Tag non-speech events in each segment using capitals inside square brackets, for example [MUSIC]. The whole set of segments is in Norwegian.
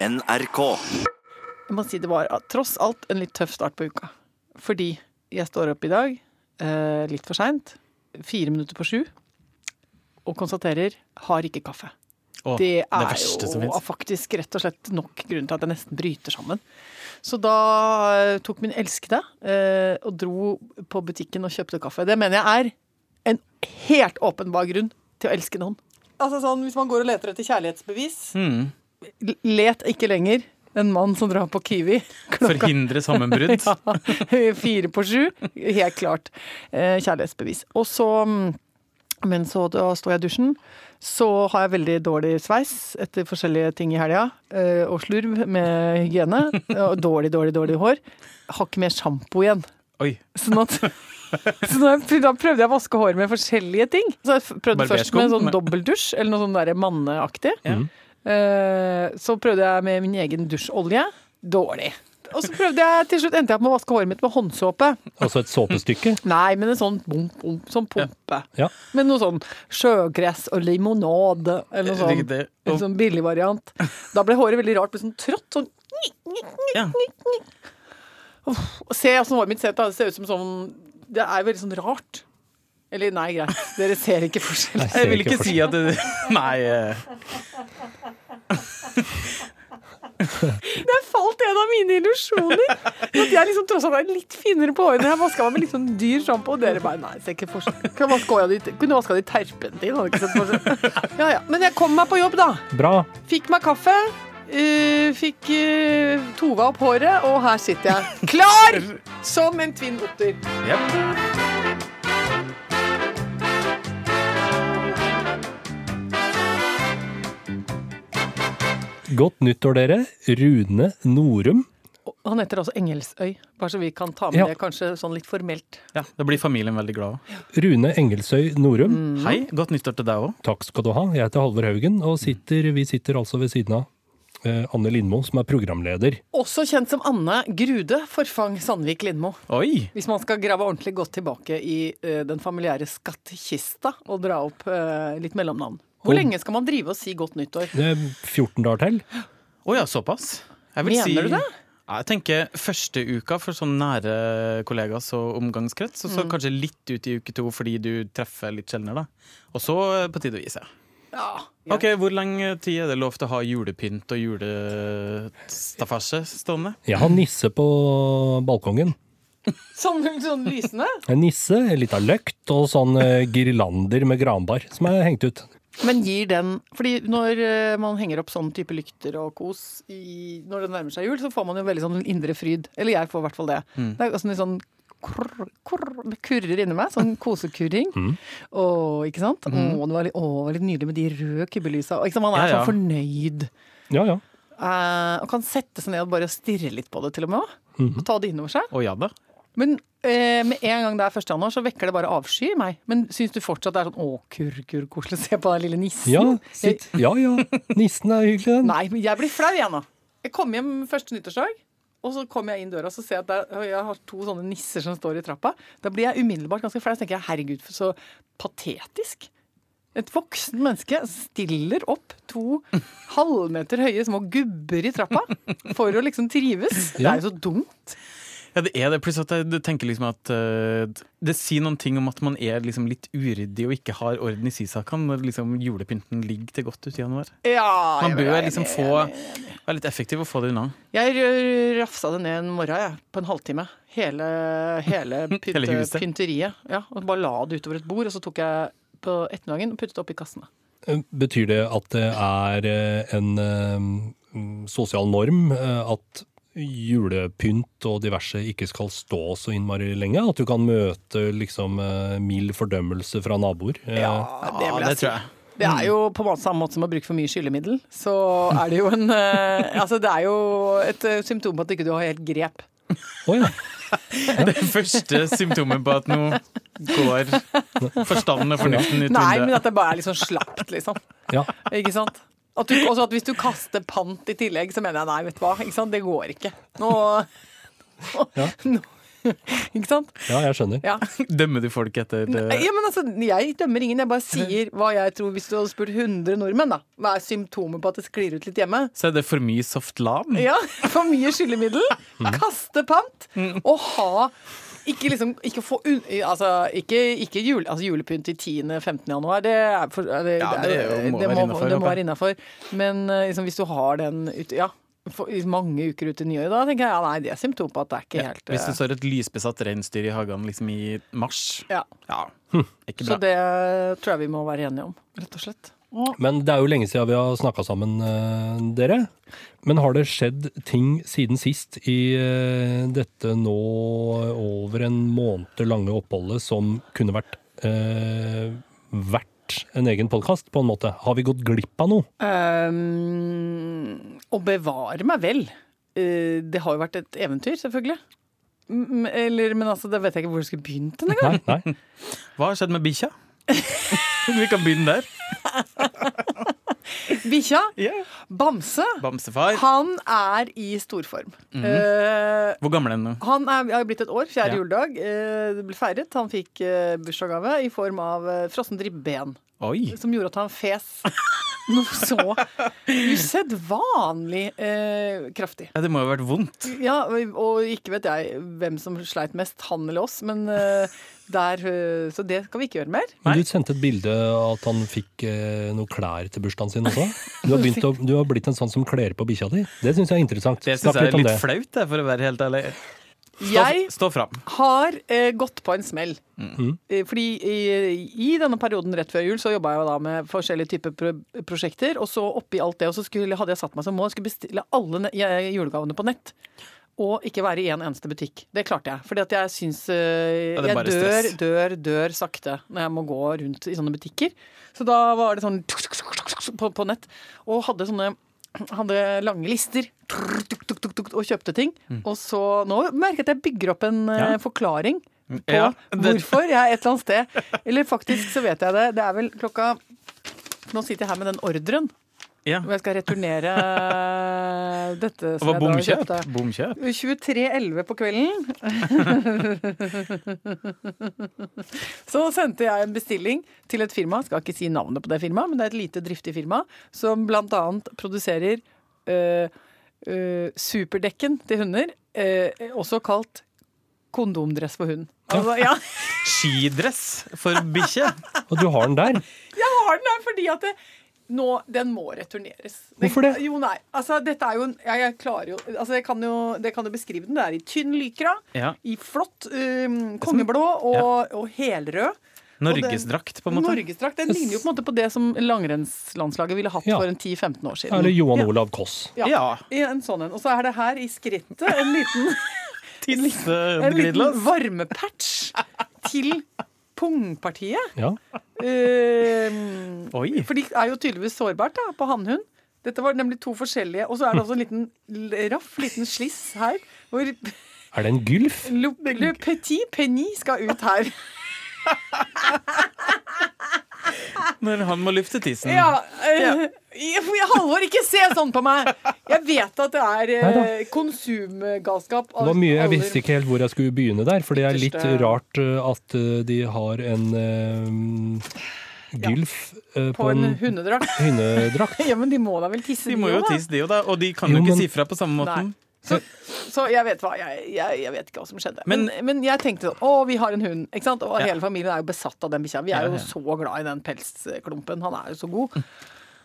NRK. Jeg må si det var tross alt en litt tøff start på uka. Fordi jeg står opp i dag eh, litt for seint, fire minutter på sju, og konstaterer har ikke kaffe. Åh, det er det jo faktisk rett og slett nok grunn til at jeg nesten bryter sammen. Så da eh, tok min elskede eh, og dro på butikken og kjøpte kaffe. Det mener jeg er en helt åpenbar grunn til å elske noen. Altså sånn, Hvis man går og leter etter kjærlighetsbevis, Mm. Let ikke lenger en mann som drar på Kiwi klokka Forhindre sammenbrudd. [LAUGHS] ja, fire på sju. Helt klart eh, kjærlighetsbevis. Og så mm, Men så da står jeg i dusjen. Så har jeg veldig dårlig sveis etter forskjellige ting i helga. eh, Og slurv med hygiene. Og dårlig, dårlig, dårlig hår. Har ikke mer sjampo igjen. Oi. Sånn at så [LAUGHS] da prøvde jeg å vaske håret med forskjellige ting. Så jeg prøvde først med en sånn dobbeltdusj, eller noe sånn manneaktig. Ja. Eh, Så prøvde jeg med min egen dusjolje. Dårlig. Og så prøvde jeg til slutt endte jeg opp med å vaske håret mitt med håndsåpe. Altså et såpestykke. [LAUGHS] Nei, men en sånn bom, bom, sånn pumpe. Ja. Med noe sånn sjøgress og limonade, eller noe Riktig. en sånn billig variant. Da ble håret veldig rart, ble sånn trått. Sånn Ja. Se åssen håret mitt ser ut. Det ser ut som sånn Det er veldig sånn rart. Eller nei, greit. Dere ser ikke forskjell. Jeg, Jeg vil ikke ikke si at det [LAUGHS] Nei. [LAUGHS] eh, Der falt en av mine illusjoner! At jeg liksom tross alt er litt finere på håret når jeg vaska meg med litt sånn dyr sjampo. Og dere bare nei, ser ikke forskjell. Kunne vaska det i terpentin. Hadde ikke sett forskjell. Ja, ja. Men jeg kom meg på jobb, da. Bra. Fikk meg kaffe. Uh, fikk uh, tova opp håret, og her sitter jeg. Klar som en tvinn otter. ja. Godt nyttår, dere. Rune Norum. Han heter altså Engelsøy, bare så vi kan ta med Ja. det kanskje sånn litt formelt. ja. Da blir familien veldig glad. Rune Engelsøy Norum. Mm. Hei, godt nyttår til deg òg. Takk skal du ha. Jeg heter Halvor Haugen, og sitter, vi sitter altså ved siden av eh, Anne Lindmo, som er programleder. Også kjent som Anne Grude Forfang Sandvik Lindmo. Oi! Hvis man skal grave ordentlig godt tilbake i eh, den familiære skattkista og dra opp eh, litt mellomnavn. Hvor Og- lenge skal man drive og si godt nyttår? Det er 14 dager til. Å ja, såpass? Jeg vil Mener si, du det? Jeg tenker første uka for sånn nære kollegas og omgangskrets, og så Mm. kanskje litt ut i uke to fordi du treffer litt sjeldnere, da. Og så eh, på tide å gi seg. Ja. Ok, Hvor lang tid er det lov til å ha julepynt og julestaffasje stående? Jeg har nisse på balkongen. [LAUGHS] Sånn, sånn lysende? En nisse, litt lita løkt og sånn eh, girlander med granbar som er hengt ut. Men gir den Fordi når eh, man henger opp sånn type lykter og kos i, når det nærmer seg jul, så får man jo veldig sånn indre fryd. Eller jeg får i hvert fall det. Det er sånn, sånn kurr, kurr, kurrer inni meg. Sånn kosekurring. Å, ikke sant? Å, det var litt, å, det var litt nydelig med de røde kubbelysa. Og? Man er Ja, ja. sånn fornøyd. Ja, ja. Eh, og kan sette seg ned og bare stirre litt på det, til og med. også. Og ta det innover seg. Å ja da. Men eh, med en gang det er 1. januar, så vekker det bare avsky i meg. Men syns du fortsatt det er sånn å, kurr, koselig koselig, se på den lille nissen? Ja, [LAUGHS] sitt. ja, ja. Nissen er hyggelig, den. Nei, men jeg blir flau igjen nå. Jeg kom hjem første nyttårsdag, og så kommer jeg inn døra og så ser jeg at det er, jeg har to sånne nisser som står i trappa. Da blir jeg umiddelbart ganske flau. Så tenker jeg herregud, så patetisk. Et voksen menneske stiller opp to halvmeter høye små gubber i trappa for å liksom trives. Det er jo så dumt. Ja, det er det. Pluss at jeg tenker liksom at uh, det sier noen ting om at man er liksom litt uryddig og ikke har orden i sysakene når liksom julepynten ligger til godt ut i januar. Ja, Man bør jeg- liksom få være litt effektiv og få det unna. Jeg rafsa det ned en morgen, jeg, på en halvtime. Hele, hele, pynte, [LAUGHS] Hele huset. pynteriet. Ja, og bare la det utover et bord, og så tok jeg på ettermiddagen og puttet det oppi kassene. Eh, Betyr det at det er eh, en sosial norm at julepynt og diverse ikke skal stå så innmari lenge? At du kan møte liksom eh, mild fordømmelse fra naboer? Eh, Ja, det Ja, vil det tror jeg. Det er jo på en måte samme måte som å bruke for mye skyllemiddel. Så er det jo en eh, Altså, det er jo et symptom på at du ikke har helt grep. Oh, ja. [LAUGHS] Det første symptomet på at noe går forstanden og fornuften ut Nei, men at det bare er litt sånn slapt, liksom. ja. Ikke sant? At du, også at hvis du kaster pant i tillegg, så mener jeg nei, vet du hva. Ikke sant? Det går ikke. Nå, Ja. nå Ikke sant? Ja, jeg skjønner. Ja. Dømmer du folk etter det? ja, men altså, Jeg dømmer ingen, jeg bare sier hva jeg tror Hvis du hadde spurt 100 nordmenn, da. Hva er symptomer på at det sklir ut litt hjemme? Så er det for mye soft lam? Ja, [LAUGHS] For mye skyllemiddel, kaste pant og ha ikke liksom, ikke få un, altså, ikke, ikke jule, altså julepynt i 10.-15. januar, det, er for, det, Ja, det er jo- må det må, innenfor, det må være innafor. Men eh, liksom, hvis du har den ut, ja, for, mange uker ut i nyåret, da tenker jeg ja, nei, det er symptom på at det er ikke Ja, helt Hvis det eh, står et lysbesatt reinsdyr i hagen liksom i mars, ja. ja, ikke Så det tror jeg vi må være enige om, rett og slett. Men det er jo lenge siden vi har snakka sammen, eh, dere. Men har det skjedd ting siden sist i eh, dette nå over en måned lange oppholdet som kunne vært eh, verdt en egen podkast, på en måte? Har vi gått glipp av noe? Um, å bevare meg vel. Eh, det har jo vært et eventyr, selvfølgelig. M eller, men altså, da vet jeg ikke hvor det skulle begynt engang. Hva har skjedd med bikkja? [LAUGHS] Vi kan begynne der. [LAUGHS] Bikkja, Yeah. Bamse, Bamsefar. han er i storform. Eh, Hvor gammel er han nå? han er, jo blitt et år, fjerde Ja. juledag. Uh, det ble feiret. Han fikk uh, bursdagsgave i form av uh, frossent ribben, Oi. som gjorde at han fes [LAUGHS] noe så usedvanlig eh, kraftig. Ja, det må jo ha vært vondt. Ja, og- ikke vet jeg hvem som sleit mest, han eller oss, men eh, der eh, Så det skal vi ikke gjøre mer. Men du sendte et bilde av at han fikk eh, noen klær til bursdagen sin også. Du har, å, du har blitt en sånn som kler på bikkja di. Det syns jeg er interessant. Det syns jeg er litt flaut, for å være helt ærlig. Stå, Jeg stå fram. har eh, gått på en smell. Mm. Eh, Fordi i, i denne perioden rett før jul så jobba jeg da med forskjellige typer pro prosjekter. Og så oppi alt det og så skulle, hadde jeg satt meg som mål skulle bestille alle julegavene på nett. Og ikke være i en eneste butikk. Det klarte jeg. Fordi at jeg syns uh, er Jeg dør, stress. dør, dør sakte når jeg må gå rundt i sånne butikker. Så da var det sånn på, på nett. Og hadde sånne hadde lange lister tuk, tuk, tuk, tuk, og kjøpte ting. Og så nå merker jeg at jeg bygger opp en eh, Ja. forklaring på Ja, hvorfor jeg er et eller annet sted. Eller faktisk så vet jeg det. Det er vel klokka Nå sitter jeg her med den ordren Ja. hvor jeg skal returnere dette Det som var jeg da bomkjøp. kjøpte. bomkjøp. 23.11 på kvelden. [LAUGHS] Så sendte jeg en bestilling til et firma, skal ikke si navnet på det firmaet, men det er et lite driftig firma, som annet produserer uh, uh, superdekken til hunder, uh, også kalt kondomdress for hund. Altså, ja. [LAUGHS] Skidress for bikkje. Og du har den der. Jeg har den der fordi at det, nå, den må returneres. Hvorfor det? Jo, nei. Altså, dette er jo en- jeg, jeg klarer jo Altså, jeg kan jo, det kan jo beskrive den. Det er i tynn lykra, Ja. i flott um, kongeblå og, og helrød. Norgesdrakt, på en måte. Norgesdrakt. Den ligner jo på en måte på det som langrennslandslaget ville hatt Ja. for en 10-15 år siden. Eller Johan Olav Koss. Ja. Ja. I En sånn en. Og så er det her i skrittet en liten, [LAUGHS] [LAUGHS] en liten Tisseglidelås. varmepatch til pungpartiet. Ja. Uh, Oi. for de er jo tydeligvis sårbart da, på hannhund. Dette var nemlig to forskjellige. Og så er det også en liten raff, liten sliss her. Hvor Er det en gulf? [LAUGHS] le, le petit penny skal ut her. [LAUGHS] Når han må lufte tissen. Ja, eh, jeg- Halvor, ikke se sånn på meg! Jeg vet at det er eh, konsumgalskap. Det var mye, Jeg visste ikke helt hvor jeg skulle begynne der, for det er litt rart eh, at eh, de har en eh, gylf ja. På en hundedrakt. [LAUGHS] hundedrakt. Ja, men de må da vel tisse, De må jo da? tisse, de òg, da. Og de kan Jo, jo ikke men- si fra på samme måten. Nei. Så, så jeg vet hva, jeg, jeg, jeg vet ikke hva som skjedde. Men, men jeg tenkte sånn, å, vi har en hund. ikke sant? Og Ja. hele familien er jo besatt av den bikkja. Vi er jo ja. så glad i den pelsklumpen. Han er jo så god.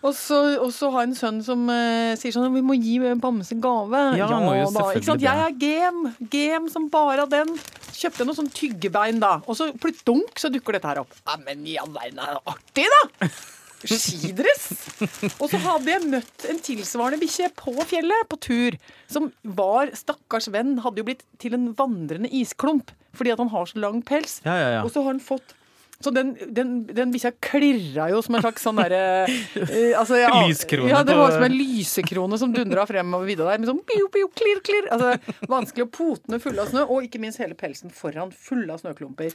Og så, og så har en sønn som uh, sier sånn Vi må gi Bamse gave. Ja, ja må jo da. Ikke sant? Jeg er game. Game som bare den. Kjøpte noe sånn tyggebein, da. Og så plutselig så dukker dette her opp. Ja, men i all verden, er det artig, da! Skidress! Og så hadde jeg møtt en tilsvarende bikkje på fjellet, på tur. Som var stakkars venn, hadde jo blitt til en vandrende isklump. Fordi at han har så lang pels. Ja, ja, ja. Og så har han fått så den, den, den bikkja klirra jo som en slags sånn derre uh, [LAUGHS] altså, ja, Lyskrone Ja, det var som en lysekrone som dundra frem over vidda der. Med sånn piu, piu, klirr, klirr. Altså, vanskelig å potene fulle av snø, og ikke minst hele pelsen foran full av snøklumper.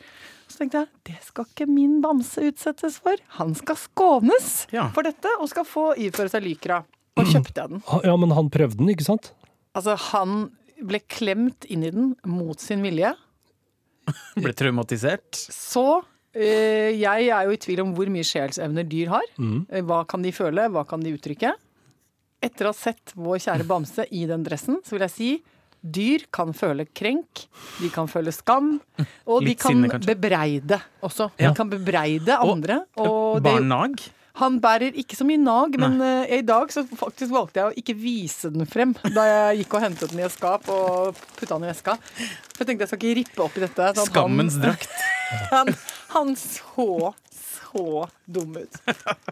Så tenkte jeg det skal ikke min bamse utsettes for. Han skal skånes Ja. for dette, og skal få iføre seg lykra. Og kjøpte jeg den. Ja, men han prøvde den, ikke sant? Altså, han ble klemt inn i den mot sin vilje. Ble traumatisert. Så jeg er jo i tvil om hvor mye sjelsevner dyr har. Eh, Hva kan de føle, hva kan de uttrykke? Etter å ha sett vår kjære bamse i den dressen, så vil jeg si dyr kan føle krenk, de kan føle skam, og de kan sinne, bebreide også. Ja. De kan bebreide andre. Og og han bærer ikke så mye nag, men uh, i dag så faktisk valgte jeg å ikke vise den frem da jeg gikk og hentet den i et skap og putta den i veska. For jeg tenkte jeg skal ikke rippe opp i dette. sånn Skammens han, drakt. [LAUGHS] Han, han så så dum ut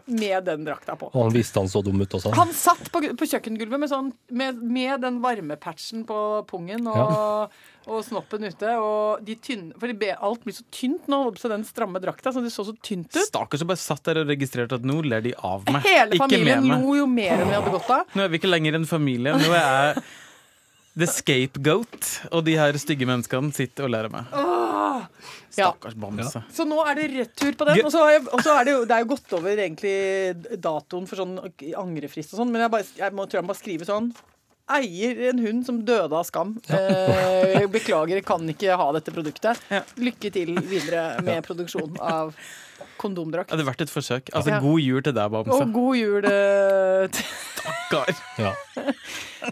med den drakta på. Og han visste han så dum ut også. Han satt på, på kjøkkengulvet med, sånn, med, med den varmepatchen på pungen og, og snoppen ute. Og de tynne, for de alt blir så tynt nå, så den stramme drakta, så det så så tynt ut. Stakkars som bare satt der og registrerte at nå ler de av meg. Hele ikke familien med meg. lo jo mer enn vi hadde godt av. Nå er vi ikke lenger en familie. Nå er jeg [LAUGHS] the scapegoat, og de her stygge menneskene sitter og ler av meg. Ja. Stakkars bamse. Så nå er det retur på den. Og så, er det jo det er jo gått over egentlig datoen for sånn angrefrist og sånn, men jeg, bare, jeg må, tror jeg må skrive sånn Eier en hund som døde av skam. Eh, beklager, kan ikke ha dette produktet. Ja. Lykke til videre med produksjon av kondomdrakt. Det hadde vært et forsøk. Altså, Ja. God jul til deg, Bamse. Og god jul eh, til Stakkar. Ja.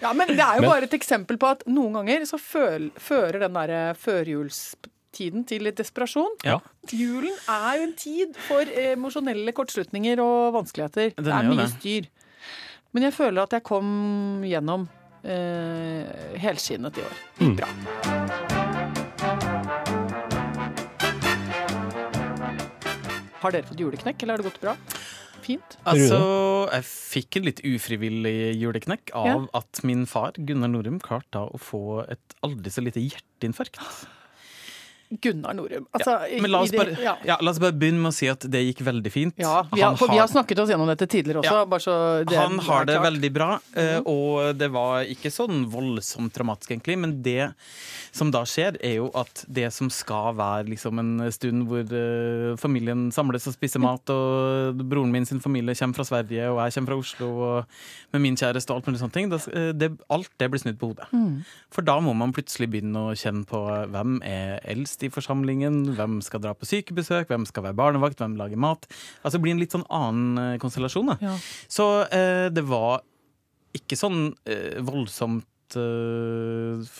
Ja, men det er jo Men- bare et eksempel på at noen ganger så føl, fører den derre førjulstiden til litt desperasjon. Ja. Julen er jo en tid for emosjonelle kortslutninger og vanskeligheter. Den det er er mye det. styr. Men jeg føler at jeg kom gjennom eh, helskinnet i år. Mm. Gikk bra. Har dere fått juleknekk, eller har det gått bra? Fint. Altså, jeg fikk en litt ufrivillig juleknekk av Ja. at min far, Gunnar Norum, klarte å få et aldri så lite hjerteinfarkt. Gunnar Norum. Altså, ja, Men la oss, bare, ja. ja, la oss bare begynne med å si at det gikk veldig fint. Ja, vi har, for vi har snakket oss gjennom dette tidligere også. Det Han har det. Mhm. veldig bra, eh, og det var ikke sånn voldsomt dramatisk, egentlig. Men det som da skjer, er jo at det som skal være liksom en stund hvor eh, familien samles og spiser mat, og broren min sin familie kommer fra Sverige, og jeg kommer fra Oslo, og med min kjæreste og alt mulig sånne ting, eh, det, alt det blir snudd på hodet. Mm. For da må man plutselig begynne å kjenne på hvem er eldst i forsamlingen, hvem skal dra på sykebesøk, hvem skal være barnevakt, hvem lager mat. Altså det blir en litt sånn annen eh, konstellasjon. Ja. Så eh, det var ikke sånn eh, voldsomt eh,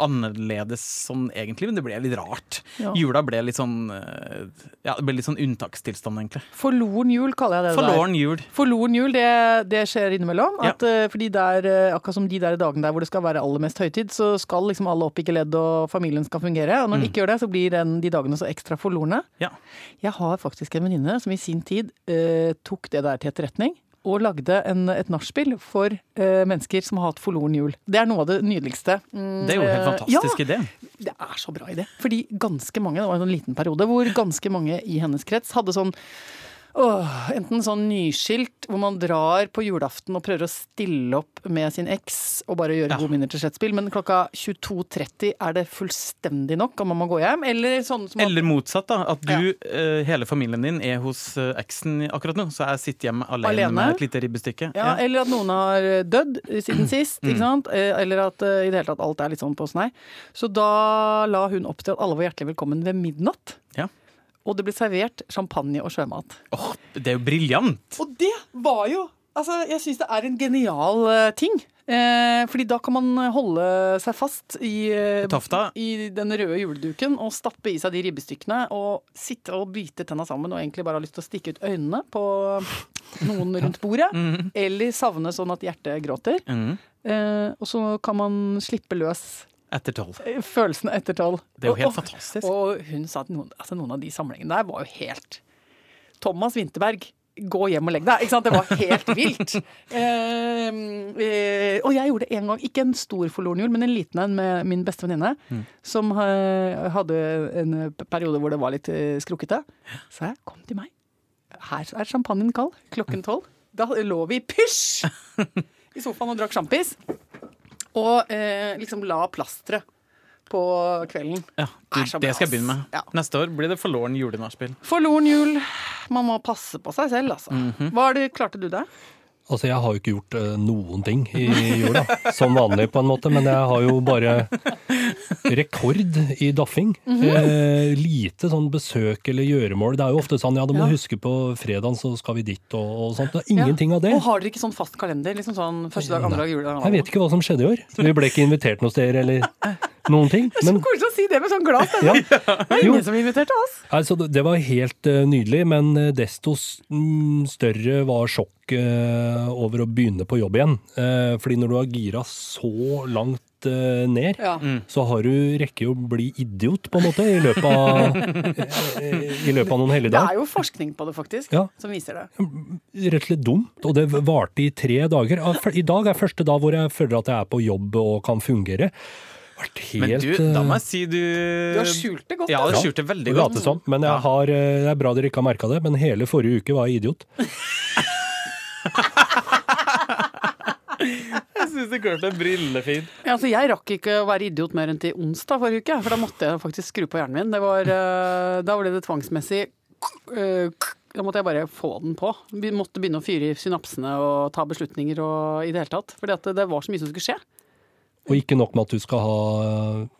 annerledes sånn egentlig, men det ble litt rart. Ja. Jula ble litt sånn eh, Ja, det ble litt sånn unntakstilstand, egentlig. Forloren jul, kaller jeg det. der. Jul. Forloren jul, det, det skjer innimellom. At, ja. fordi der, eh, akkurat som de der dagene der hvor det skal være aller mest høytid, så skal liksom alle opp i geledd og familien skal fungere. Og når de ikke gjør det, så blir den, de dagene så ekstra forlorne. Ja. Jeg har faktisk en venninne som i sin tid eh, tok det der til etterretning. Og lagde en, et nachspiel for eh, mennesker som har hatt forloren jul. Det er noe av det nydeligste. Mm, Det er jo en helt eh, fantastisk idé. det er så bra idé. Fordi ganske mange, det var en sånn liten periode hvor ganske mange i hennes krets hadde sånn Åh, enten sånn nyskilt hvor man drar på julaften og prøver å stille opp med sin eks og bare gjøre Ja. gode minner til slettspill, men klokka 22.30 er det fullstendig nok og man må gå hjem. Eller sånn som Eller motsatt, da. At du, eh, hele familien din, er hos eh, eksen akkurat nå, så jeg sitter hjemme alene, Alene? med et lite ribbestykke. ja, Eller at noen har dødd siden [CLEARS THROAT] sist. Mm. ikke sant? Eh, Eller at eh, i det hele tatt alt er litt sånn på snei. Så da la hun opp til at alle var hjertelig velkommen ved midnatt. Ja. Og det ble servert champagne og sjømat. Åh, det er jo briljant! Og det var jo Altså, jeg syns det er en genial eh, ting. Eh, fordi da kan man holde seg fast i, eh, i den røde juleduken og stappe i seg de ribbestykkene og sitte og bite tenna sammen og egentlig bare ha lyst til å stikke ut øynene på noen [LAUGHS] rundt bordet. Eller savne sånn at hjertet gråter. Mm. Eh, og så kan man slippe løs Etter tolv. Følelsen etter tolv. Det er jo helt Og- fantastisk. Og hun sa at noen, altså noen av de samlingene der var jo helt Thomas Winterberg, gå hjem og legg deg. Ikke sant? Det var helt [LAUGHS] vilt. Eh, eh, og jeg gjorde det en gang, ikke en stor forloren men en liten en med min beste venninne, Mm. som eh, hadde en periode hvor det var litt eh, skrukkete. Så jeg, kom til meg. Her er champagnen kald. Klokken tolv. Da lå vi pysj [LAUGHS] i sofaen og drakk sjampis. Og eh, liksom la plasteret på kvelden. Ja, så det skal jeg begynne med. Ja. Neste år blir det forloren julenachspiel. Forloren jul. Man må passe på seg selv, altså. Mhm. Hva er det, klarte du det? Altså, jeg har jo ikke gjort uh, noen ting i jula, som vanlig på en måte, men jeg har jo bare rekord i daffing. Mhm. eh, lite sånn besøk eller gjøremål. Det er jo ofte sånn ja, du må Ja. huske på fredagen så skal vi dit og, og sånt. Det er ingenting av det. Og har dere ikke sånn fast kalender? liksom sånn Første dag, andre dag, juledag? Jeg vet ikke hva som skjedde i år. Vi ble ikke invitert noe sted eller noen ting. Så Men koselig å si det med sånn glad stemme. ja, Det er ingen som inviterte oss. altså, det var helt uh, nydelig, men eh, desto mm, større var sjokket eh, over å begynne på jobb igjen. Eh, fordi når du har gira så langt eh, ned, Ja. så har du rekke å bli idiot, på en måte, i løpet av, [LAUGHS] i løpet av noen Det er jo forskning på det, faktisk, Ja. som viser det. Rett og slett dumt. Og det varte i tre dager. I dag er første dag hvor jeg føler at jeg er på jobb og kan fungere. Helt Men du, da må jeg si du Du har skjult det godt. Ja, du skjult det veldig godt. Sånn. Men jeg har, det er bra dere ikke har merka det, men hele forrige uke var jeg idiot. [LAUGHS] Jeg syns du klarte det brillefint. Ja, altså, jeg rakk ikke å være idiot mer enn til onsdag forrige uke, for da måtte jeg faktisk skru på hjernen min. Det var, uh, da ble det tvangsmessig uh, Da måtte jeg bare få den på. Vi måtte begynne å fyre i synapsene og ta beslutninger og i det hele tatt. Fordi det var så mye som skulle skje. Og ikke nok med at du skal ha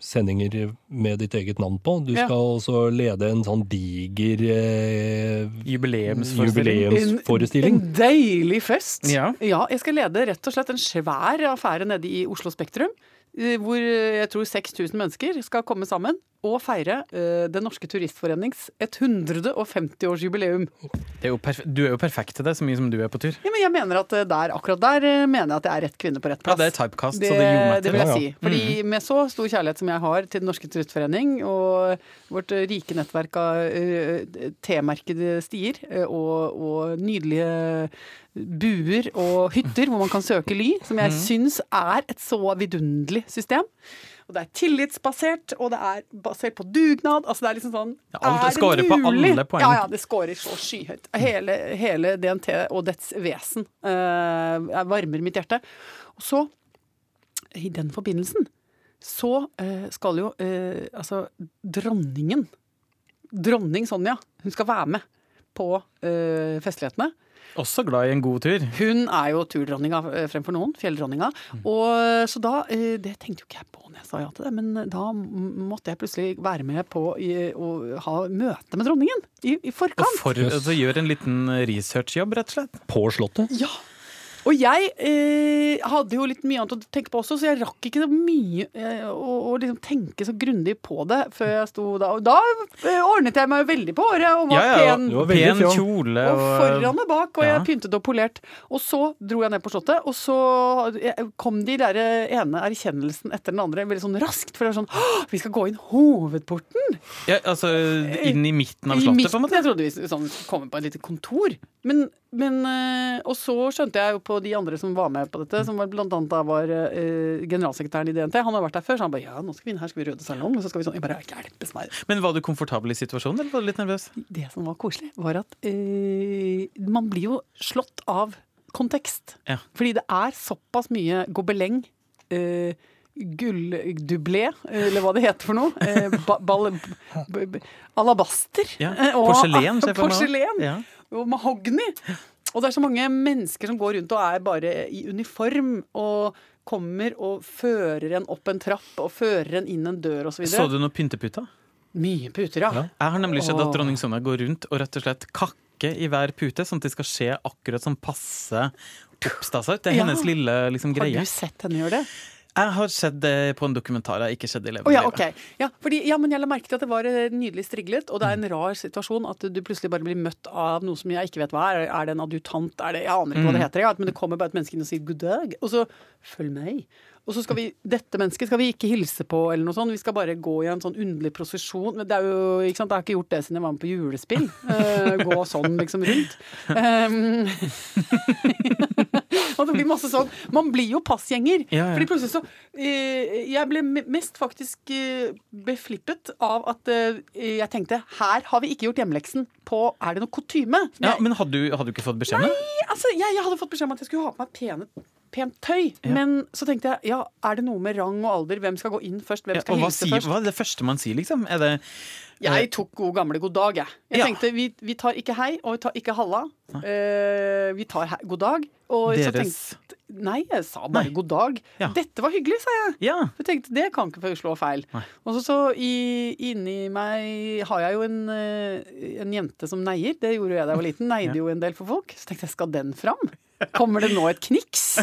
sendinger med ditt eget navn på, du Ja. skal også lede en sånn diger eh, Jubileumsforestilling. jubileumsforestilling. En, en deilig fest. Ja. Jeg skal lede rett og slett en svær affære nede i Oslo Spektrum. eh, Hvor eh, jeg tror 6000 mennesker skal komme sammen og feire uh, Den norske turistforenings 150-årsjubileum. Det er jo perf- Du er jo perfekt til det, så mye som du er på tur. Ja, men jeg mener at eh, der, akkurat der eh, mener jeg at jeg er rett kvinne på rett plass. Ja, det er typecast, Det, så det gjorde meg det til. vil jeg si. Fordi med så stor kjærlighet som jeg har til Den norske turistforening og vårt rike nettverk av uh, T-merkede stier og, og nydelige buer og hytter hvor man kan søke ly, som jeg syns er et så vidunderlig system. Og det er tillitsbasert, og det er basert på dugnad. Altså det er liksom sånn Ja, alt- det er scorer på alle poeng. Ja, ja, det scorer så skyhøyt. Hele, hele DNT og dets vesen uh, varmer mitt hjerte. Og så, i den forbindelsen, så uh, skal jo uh, altså dronningen, dronning Sonja, hun skal være med på festlighetene. Også glad i en god tur. Hun er jo turdronninga eh, fremfor noen, fjelldronninga. Og så da, eh, det tenkte jo ikke jeg på når jeg sa ja til det, men da måtte jeg plutselig være med på å ha møte med dronningen i, i Og forkant. for, altså, gjør en liten researchjobb, rett og slett. På Slottet. Ja. Og jeg eh, hadde jo litt mye annet å tenke på også, så jeg rakk ikke så mye eh, å, å liksom tenke så grundig på det før jeg sto da. Og da eh, ordnet jeg meg veldig på håret og var Ja, ja, pen. var pen kjole Og foran og bak, og Ja. jeg pyntet og polert. Og så dro jeg ned på Slottet, og så eh, kom de der ene erkjennelsen etter den andre veldig sånn raskt. For det var sånn Vi skal gå inn hovedporten! ja, Altså inn i midten av slottet, midten, på en måte. Jeg trodde vi sånn, komme på et lite kontor. Men, men eh, Og så skjønte jeg jo på de andre som var med på dette, som var, blant annet da var eh, generalsekretæren i DNT. Han har vært der før, så han bare ja, nå skal vi inn her, skal vi Røde salong. Og så skal vi sånn Jeg bare hjelpes meg. Men var du komfortabel i situasjonen, eller var du litt nervøs? Det som var koselig, var at eh, man blir jo slått av kontekst. Ja. Fordi det er såpass mye gobeleng, eh, gulldublé, eller hva det heter for noe. Eh, ba, ball, alabaster. Ja. eh, Porselen, ser jeg for meg. [LAUGHS] Porselen og mahogni. Og det er så mange mennesker som går rundt og er bare i uniform. Og kommer og fører en opp en trapp og fører en inn en dør osv. Så så du noen pynteputa? Mye puter, ja. Ja. Jeg har nemlig sett at dronning Sonja går rundt og rett og slett kakker i hver pute, sånn at det skal skje akkurat som passe oppstasa ut. Det er Ja. hennes lille liksom, Har du sett henne gjøre det? Jeg har sett det på en dokumentar. Jeg har ikke sett det i levende ja, livet. Ja, fordi, ja, men jeg la merke til at det var eh, nydelig striglet, og det er en rar situasjon at du plutselig bare blir møtt av noe som jeg ikke vet hva er. Er det en adjutant? Er det, jeg aner ikke hva det heter, ja, men det kommer bare et menneske inn og sier god dag, og så følg meg. Og så skal vi, Dette mennesket skal vi ikke hilse på, eller noe sånt. Vi skal bare gå i en sånn underlig prosesjon. Men det er jo, ikke sant, Jeg har ikke gjort det siden jeg var med på julespill. Uh, gå sånn liksom rundt. Um, [LAUGHS] og det blir masse sånn Man blir jo passgjenger. Ja, ja. Fordi plutselig så eh, Jeg ble mest faktisk eh, beflippet av at eh, jeg tenkte her har vi ikke gjort hjemmeleksen på Er det noe kutyme? Ja, men hadde du, hadde du ikke fått beskjed om det? Nei, altså, jeg, jeg hadde fått beskjed om at jeg skulle ha på meg pene pent tøy. Men så tenkte jeg, ja, er det noe med rang og alder? Hvem skal gå inn først? Hvem Ja, skal hva, hilse sier, først? hva er det første man sier, liksom? Er det Jeg tok god gamle god dag, jeg. Jeg Ja. tenkte vi, vi tar ikke hei, og vi tar ikke halla. Uh, vi tar hei, god dag. Og så Deres tenkte Nei, jeg sa bare Nei. god dag. Ja. Dette var hyggelig, sa jeg. Ja. Jeg tenkte, Det kan ikke slå feil. Nei. Og så, så i, inni meg har jeg jo en, eh, en jente som neier. Det gjorde jeg da jeg var liten. Neide jo en del for folk. Så tenkte jeg, skal den fram? Kommer det nå et kniks? [LAUGHS]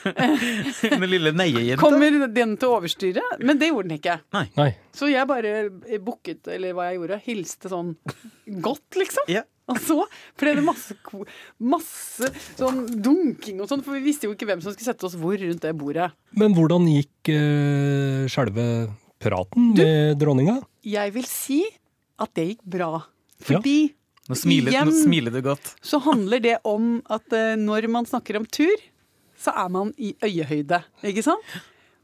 Den lille neiejenta. Kommer den til å overstyre? Men det gjorde den ikke. Nei. Så jeg bare booket, eller hva jeg gjorde, hilste sånn godt, liksom. Ja. Og så ble det masse, masse sånn dunking og sånn, for vi visste jo ikke hvem som skulle sette oss hvor rundt det bordet. Men hvordan gikk uh, selve praten med dronninga? Jeg vil si at det gikk bra. Fordi Nå smiler, Igjen. nå smiler du godt. så handler det om at uh, når man snakker om tur, så er man i øyehøyde, ikke sant?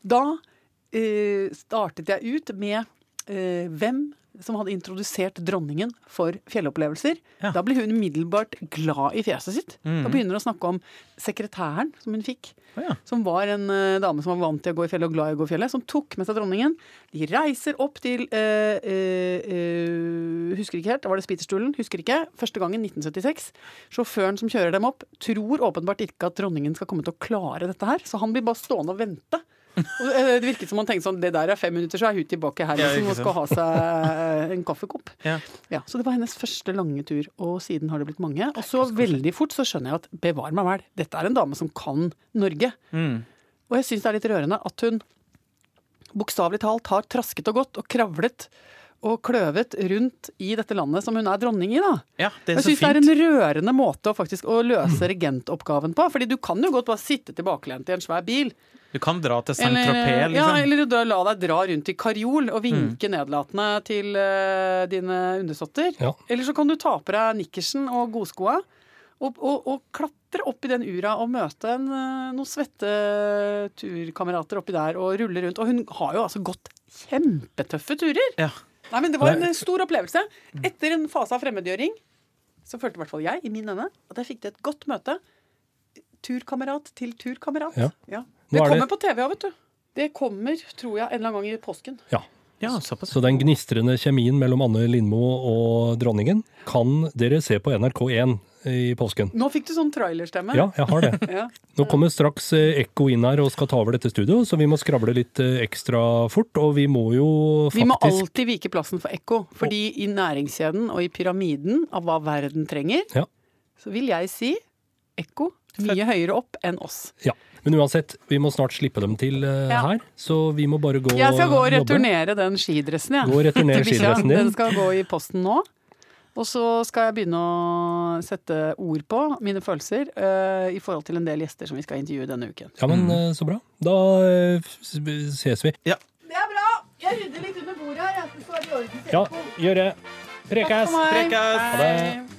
Da uh, startet jeg ut med uh, hvem som hadde introdusert dronningen for fjellopplevelser. Ja. Da blir hun umiddelbart glad i fjeset sitt. Da begynner hun å snakke om sekretæren som hun fikk. Oh, ja. Som var en uh, dame som var vant til å gå i fjellet og glad i å gå i fjellet. Som tok med seg dronningen. De reiser opp til uh, uh, Husker ikke helt. da Var det Spiterstulen? Husker ikke. Første gangen 1976. Sjåføren som kjører dem opp, tror åpenbart ikke at dronningen skal komme til å klare dette her. Så han blir bare stående og vente. Eh, det virket som han tenkte sånn Det der er fem minutter, så er hun tilbake her liksom, og skal ha seg en kaffekopp. Ja. Ja, Så det var hennes første lange tur, og siden har det blitt mange. Og så veldig fort så skjønner jeg at bevar meg vel, dette er en dame som kan Norge. Mm. Og jeg syns det er litt rørende at hun bokstavelig talt har trasket og gått og kravlet og kløvet rundt i dette landet som hun er dronning i, da. Ja, det er Jeg syns det er en rørende måte å faktisk å løse regentoppgaven på. Fordi du kan jo godt bare sitte tilbakelent i en svær bil. Du kan dra til Saint-Tropez, Tropez, ja, liksom. eller da la deg dra rundt i karjol og vinke nedlatende til uh, dine undersåtter. Ja. Eller så kan du ta på deg nikkersen og godskoa og, og, og klatre opp i den ura og møte en, eh, noen svette turkamerater oppi der og rulle rundt. Og hun har jo altså gått kjempetøffe turer. Ja. Nei, men Det var en eh, stor opplevelse. Etter en fase av fremmedgjøring så følte i hvert fall jeg i min ende at jeg fikk til et godt møte. Turkamerat til turkamerat. Ja. Ja. Det kommer det- på TV òg, vet du. Det kommer, tror jeg, en eller annen gang i påsken. Ja. Ja, såpass. Så den gnistrende kjemien mellom Anne Lindmo og dronningen kan dere se på NRK1 i påsken. Nå fikk du sånn trailerstemme. Ja, jeg har det. [LAUGHS] Ja. Nå kommer straks eh, Ekko inn her og skal ta over dette studio, så vi må skravle litt eh, ekstra fort. Og vi må jo faktisk Vi må alltid vike plassen for ekko, fordi i næringskjeden og i pyramiden av hva verden trenger, Ja. så vil jeg si ekko mye høyere opp enn oss. Ja. Men uansett, vi må snart slippe dem til uh, Ja. her, så vi må bare gå Jeg skal gå og jobbe. returnere den skidressen, jeg. Gå og returnere skidressen din. Den skal gå i posten nå. Og så skal jeg begynne å sette ord på mine følelser uh, i forhold til en del gjester som vi skal intervjue denne uken. Ja, men uh, så bra. Da uh, ses vi. Det er bra! Jeg rydder litt under bordet her. Jeg skal være i orden. Ja, gjør det. Prekas! Takk. Prekas! Ha det.